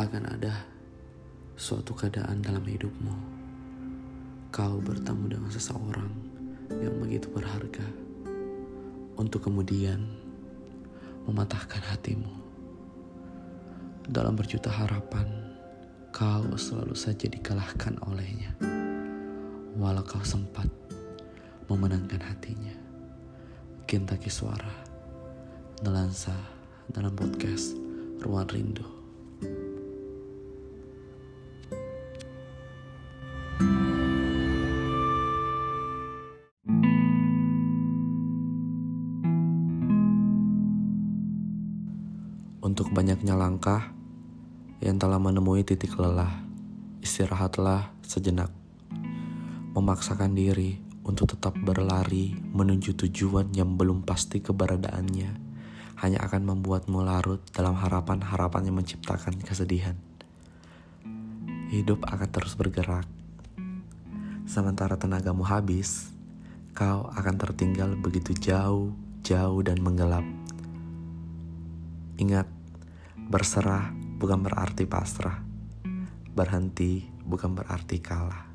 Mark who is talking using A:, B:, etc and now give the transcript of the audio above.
A: akan ada suatu keadaan dalam hidupmu. Kau bertemu dengan seseorang yang begitu berharga untuk kemudian mematahkan hatimu. Dalam berjuta harapan, kau selalu saja dikalahkan olehnya. Walau kau sempat memenangkan hatinya. Kintaki suara, Nelansa dalam podcast Ruang Rindu. Untuk banyaknya langkah yang telah menemui titik lelah, istirahatlah sejenak. Memaksakan diri untuk tetap berlari menuju tujuan yang belum pasti keberadaannya hanya akan membuatmu larut dalam harapan-harapan yang menciptakan kesedihan. Hidup akan terus bergerak. Sementara tenagamu habis, kau akan tertinggal begitu jauh, jauh dan menggelap. Ingat, berserah bukan berarti pasrah. Berhenti bukan berarti kalah.